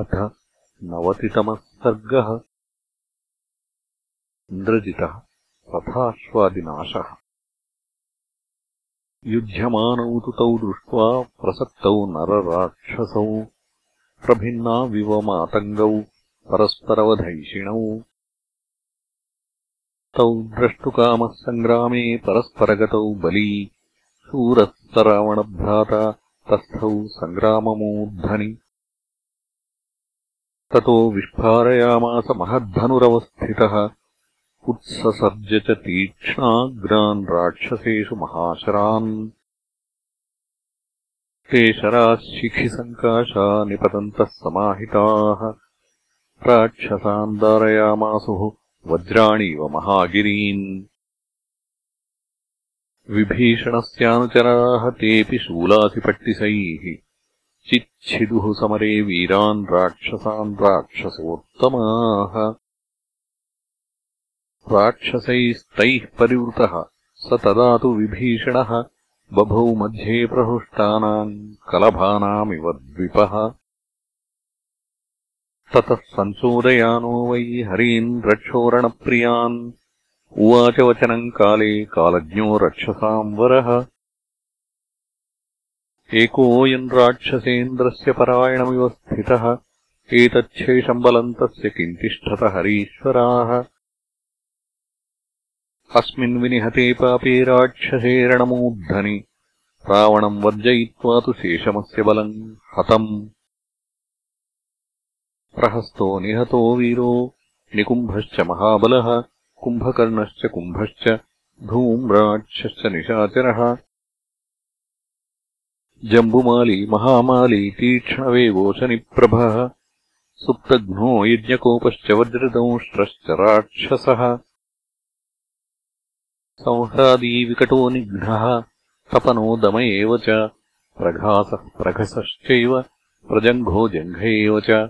अथ नवतितमः सर्गः। इन्द्रजितः रथाश्वादिनाशः युध्यमानौ तु तौ दृष्ट्वा प्रसक्तौ नरराक्षसौ प्रभिन्नाविवमातङ्गौ परस्परवधैषिणौ। तौ द्रष्टुकामः सङ्ग्रामे परस्परगतौ बली शूरः स रावणभ्राता तस्थौ सङ्ग्राममूर्धनि ततो विस्फारयामास महद्धनुरवस्थितः। उत्ससर्ज च तीक्ष्णाग्रान् राक्षसेषु महाशरान्। ते शराः शिखिसङ्काशा निपतन्तः समाहिताः। राक्षसान् दारयामासुः वज्राणीव महागिरीन्। विभीषणस्यानुचराः तेऽपि शूलासिपट्टिसैः चिच्छिदुः समरे वीरान् राक्षसान् राक्षसोत्तमाः। राक्षसैस्तैः परिवृतः स तदा तु विभीषणः। बभौ मध्ये प्रहृष्टानाम् कलभानामिव द्विपः। ततः सञ्चोदयानो वै हरीन् रक्षोरणप्रियान् उवाच वचनम् काले कालज्ञो रक्षसाम् वरः एकोऽयम् राक्षसेन्द्रस्य परायणमिव स्थितः। एतच्छेषम् बलम् तस्य किञ्तिष्ठत हरीश्वराः। अस्मिन् विनिहते पापे राक्षसे रणमूर्धनि। रावणम् वर्जयित्वा तु शेषमस्य बलम् हतम्। प्रहस्तो निहतो वीरो निकुम्भश्च महाबलः। कुम्भकर्णश्च कुम्भश्च धूम्राक्षश्च निशाचरः जम्बुमाली महामाली तीक्ष्णवेगोशनिप्रभः सुप्तघ्नो यज्ञकोपश्च वज्रदंष्ट्रश्च राक्षसः संह्रादीविकटो निघ्नः तपनो दम एव च प्रघासः प्रघसश्चैव प्रजङ्घो जङ्घ एव च।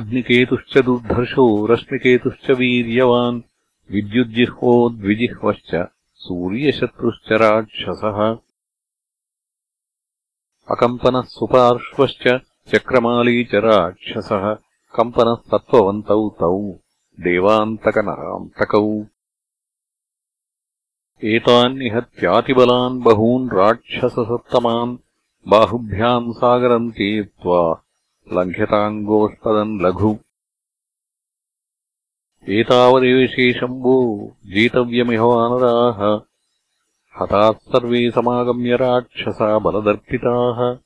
अग्निकेतुश्च दुर्धर्षो रश्मिकेतुश्च वीर्यवान् विद्युज्जिह्वो द्विजिह्वश्च सूर्यशत्रुश्च राक्षसः अकम्पनः सुपार्श्वश्च चक्रमाली च राक्षसः। कम्पनस्तत्त्ववन्तौ तौ। देवान्तकनरान्तकौ। एतान्निहत्यातिबलान् बहून् राक्षससत्तमान् बाहुभ्याम् सागरम् तीर्त्वा लङ्घ्यताङ्गोष्पदम् लघु। एतावदेवशेषम्बो जेतव्यमिह वानराः हताः सर्वे समागम्य राक्षसा बलदर्पिताः।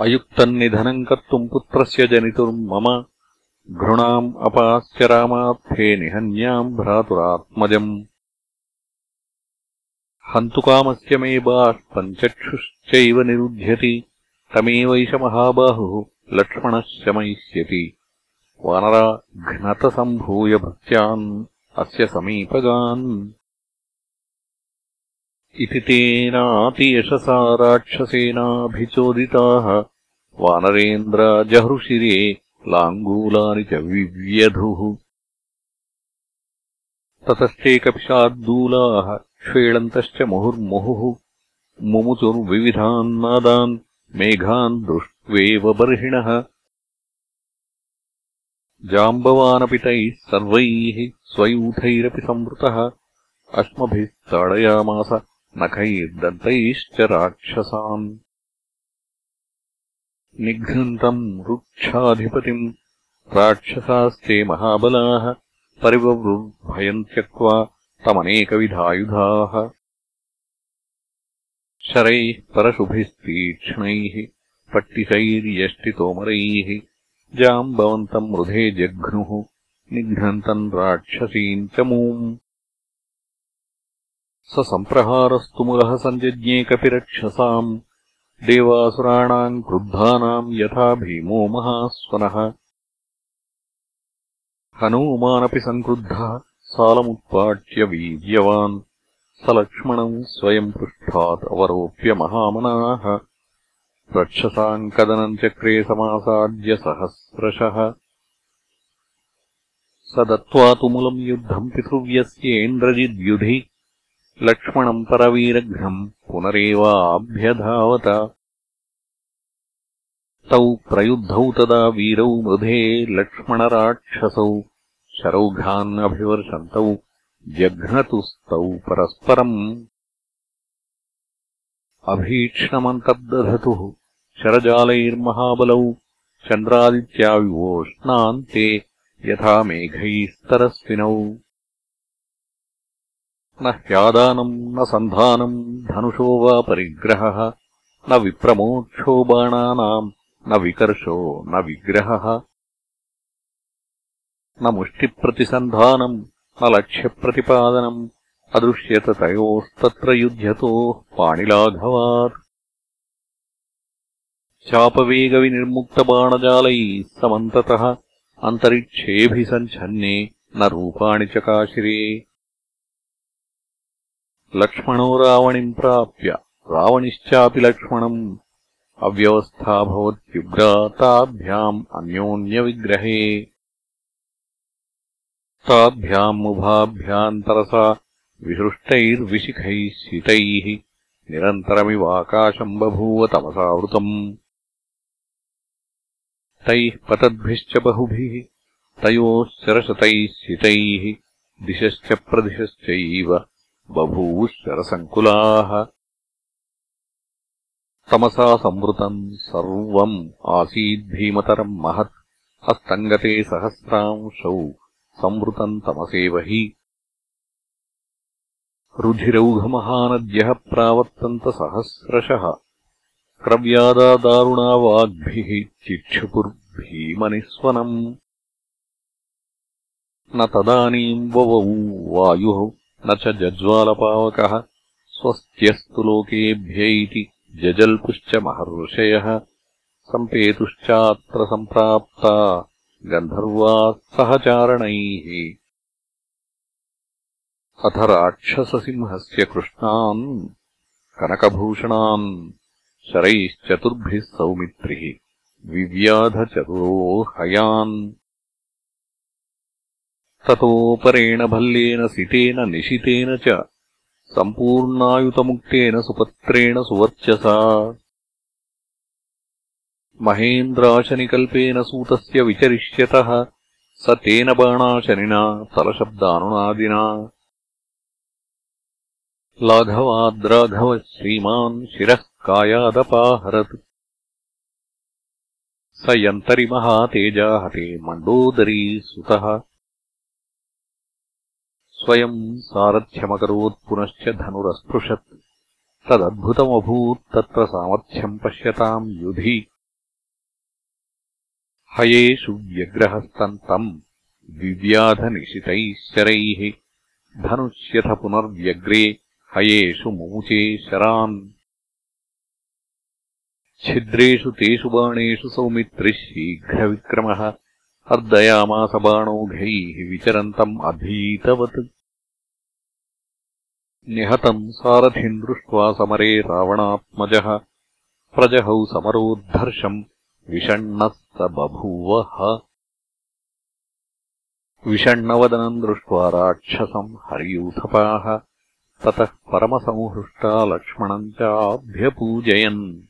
अयुक्तम् निधनम् कर्तुम् पुत्रस्य जनितुर्मम घृणाम् अपास्य रामार्थे निहन्याम् भ्रातुरात्मजम्। हन्तुकामस्य मे बाष्पञ्चक्षुश्चैव निरुध्यति। तमेवैष महाबाहुः लक्ष्मणः शमयिष्यति वानरा घ्नतसम्भूय भक्त्यान्। अस्य समीपगान् इति तेनातियशसा राक्षसेनाभिचोदिताः। वानरेन्द्राजहृशिरे लाङ्गूलानि च विव्यधुः। ततश्चैकपिशाद्दूलाः क्ष्वेळन्तश्च मुहुर्मुहुः। मुमुचुर्विविधान्नादान् मेघान् दृष्ट्वेव बर्हिणः। जाम्बवानपि तैः सर्वैः स्वयूथैरपि संवृतः। अश्मभिस्ताडयामास नखैर्दन्तैश्च राक्षसान् निघ्नन्तम् रुक्षाधिपतिम्। राक्षसास्ते महाबलाः। परिववृद्भयम् त्यक्त्वा तमनेकविधायुधाः। शरैः परशुभिस्तीक्ष्णैः। पट्टिशैर्यष्टितोमरैः। जाम्बवन्तम् मृधे जघ्नुः। निघ्नन्तम् राक्षसीम् च मूम् स सम्प्रहारस्तुमुलः सञ्जज्ञे कपिरक्षसाम्। देवासुराणाम् क्रुद्धानाम् यथा भीमो महास्वनः। हनूमानपि सङ्क्रुद्धः सालमुत्पाट्य वीर्यवान्। स लक्ष्मणम् स्वयम् पृष्ठात् अवरोप्य महामनाः। रक्षसाम् कदनम् चक्रे समासाद्य सहस्रशः। स दत्त्वा तुमुलम् युद्धम् पितृव्यस्येन्द्रजिद्युधि लक्ष्मणम् परवीरघ्नम् पुनरेवाभ्यधावत। तौ प्रयुद्धौ तदा वीरौ मृधे लक्ष्मणराक्षसौ शरौघान् अभिवर्षन्तौ जघ्नतुस्तौ परस्परम्। अभीक्ष्णमन्तर्दधतुः शरजालैर्महाबलौ चन्द्रादित्याविवोष्णान्ते यथा मेघैस्तरस्विनौ न ह्यादानम् न सन्धानम् धनुषो वा परिग्रहः न विप्रमोक्षो बाणानाम् न विकर्षो न विग्रहः। न मुष्टिप्रतिसन्धानम् न लक्ष्यप्रतिपादनम् अदृश्यत तयोस्तत्र युध्यतोः पाणिलाघवात्। चापवेगविनिर्मुक्तबाणजालैः समन्ततः अन्तरिक्षेऽभिसञ्छन्ने न रूपाणि चकाशिरे लक्ष्मणो रावणिम् प्राप्य। रावणिश्चापि लक्ष्मणम्। अव्यवस्थाभवत्युग्रा ताभ्याम् अन्योन्यविग्रहे। ताभ्याम् उभाभ्यान्तरसा विसृष्टैर्विशिखैः शितैः निरन्तरमिवाकाशम् बभूव तमसावृतम्। तैः पतद्भिश्च बहुभिः। तयोश्चरशतैः शितैः दिशश्च प्रदिशश्चैव बभूवुः शरसङ्कुलाः तमसा संवृतम् सर्वम् आसीद्भीमतरम् महत्। अस्तङ्गते सहस्रांशौ संवृतम् तमसेव हि। रुधिरौघमहानद्यः प्रावर्तन्त सहस्रशः। क्रव्यादादारुणा वाग्भिः चिक्षुपुर्भीमनिस्वनम्। न तदानीम् ववौ वायुः न च जज्वालपावकः स्वस्त्यस्तु लोकेभ्य इति जजल्पुश्च महर्षयः सम्पेतुश्चात्र सम्प्राप्ता गन्धर्वाः सहचारणैः। अथ राक्षससिंहस्य कृष्णान् कनकभूषणान् शरैश्चतुर्भिः सौमित्रिः विव्याधचतुरो हयान् ततोपरेण भल्लेन सितेन निशितेन च। सम्पूर्णायुतमुक्तेन सुपत्रेण सुवर्चसा। महेन्द्राशनिकल्पेन सूतस्य विचरिष्यतः। स तेन बाणाशनिना तलशब्दानुनादिना। लाघवाद्राघवः श्रीमान् शिरः कायादपाहरत्। स यन्तरिमहातेजाहते मण्डोदरी सुतः। स्वयम् सारथ्यमकरोत् पुनश्च धनुरस्पृशत्। तदद्भुतमभूत् तत्र सामर्थ्यम् पश्यताम् युधि। हयेषु व्यग्रहस्तन्तम् विव्याधनिशितैः शरैः। धनुष्यथ पुनर्व्यग्रे हयेषु मुमुचे शरान्। छिद्रेषु तेषु बाणेषु सौमित्रिः शीघ्रविक्रमः अर्दयामास बाणौघैः विचरन्तम् अधीतवत्। निहतम् सारथिम् दृष्ट्वा समरे रावणात्मजः। प्रजहौ समरोद्धर्षम् विषण्णः स बभूवः। विषण्णवदनम् दृष्ट्वा राक्षसम् हर्यूथपाः। ततः परमसंहृष्टा लक्ष्मणम् चाभ्यपूजयन्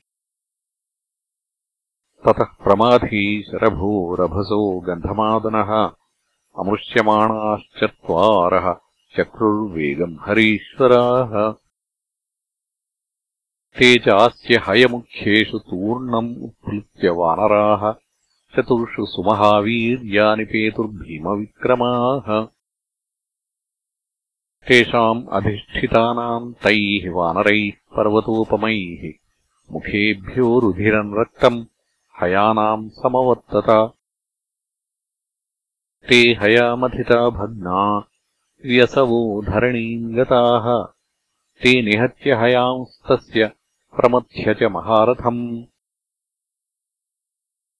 ततः प्रमाथी शरभो रभसो गन्धमादनः अमृष्यमाणाश्चत्वारः चक्रुर्वेगम् हरीश्वराः। ते चास्य हयमुख्येषु तूर्णम् उत्प्लुत्य वानराः चतुर्षु सुमहावीर्यानि पेतुर्भीमविक्रमाः। तेषाम् अधिष्ठितानाम् तैः वानरैः पर्वतोपमैः मुखेभ्यो रुधिरम् रक्तम् हयानाम् समवर्तत। ते हयामथिता भग्ना व्यसवो धरणीम् गताः। ते निहत्य हयांस्तस्य प्रमथ्य च महारथम्।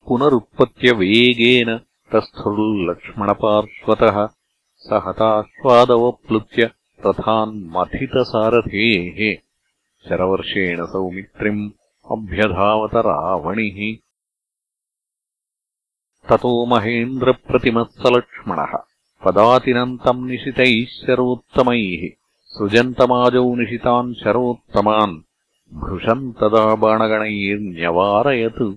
पुनरुत्पत्त्यवेगेन तस्थुर्लक्ष्मणपार्श्वतः स हताश्वादवप्लुत्य रथान्मथितसारथेः शरवर्षेण सौमित्रिम् अभ्यधावत रावणिः ततो महेन्द्रप्रतिमः स लक्ष्मणः पदातिनन्तम् निशितैः शरोत्तमैः। सृजन्तमाजौ निशितान् शरोत्तमान्। भृशम् तदा बाणगणैर्न्यवारयत्।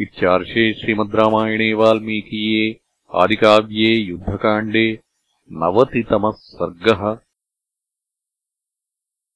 इत्यार्षे श्रीमद्रामायणे वाल्मीकीये आदिकाव्ये युद्धकाण्डे नवतितमः सर्गः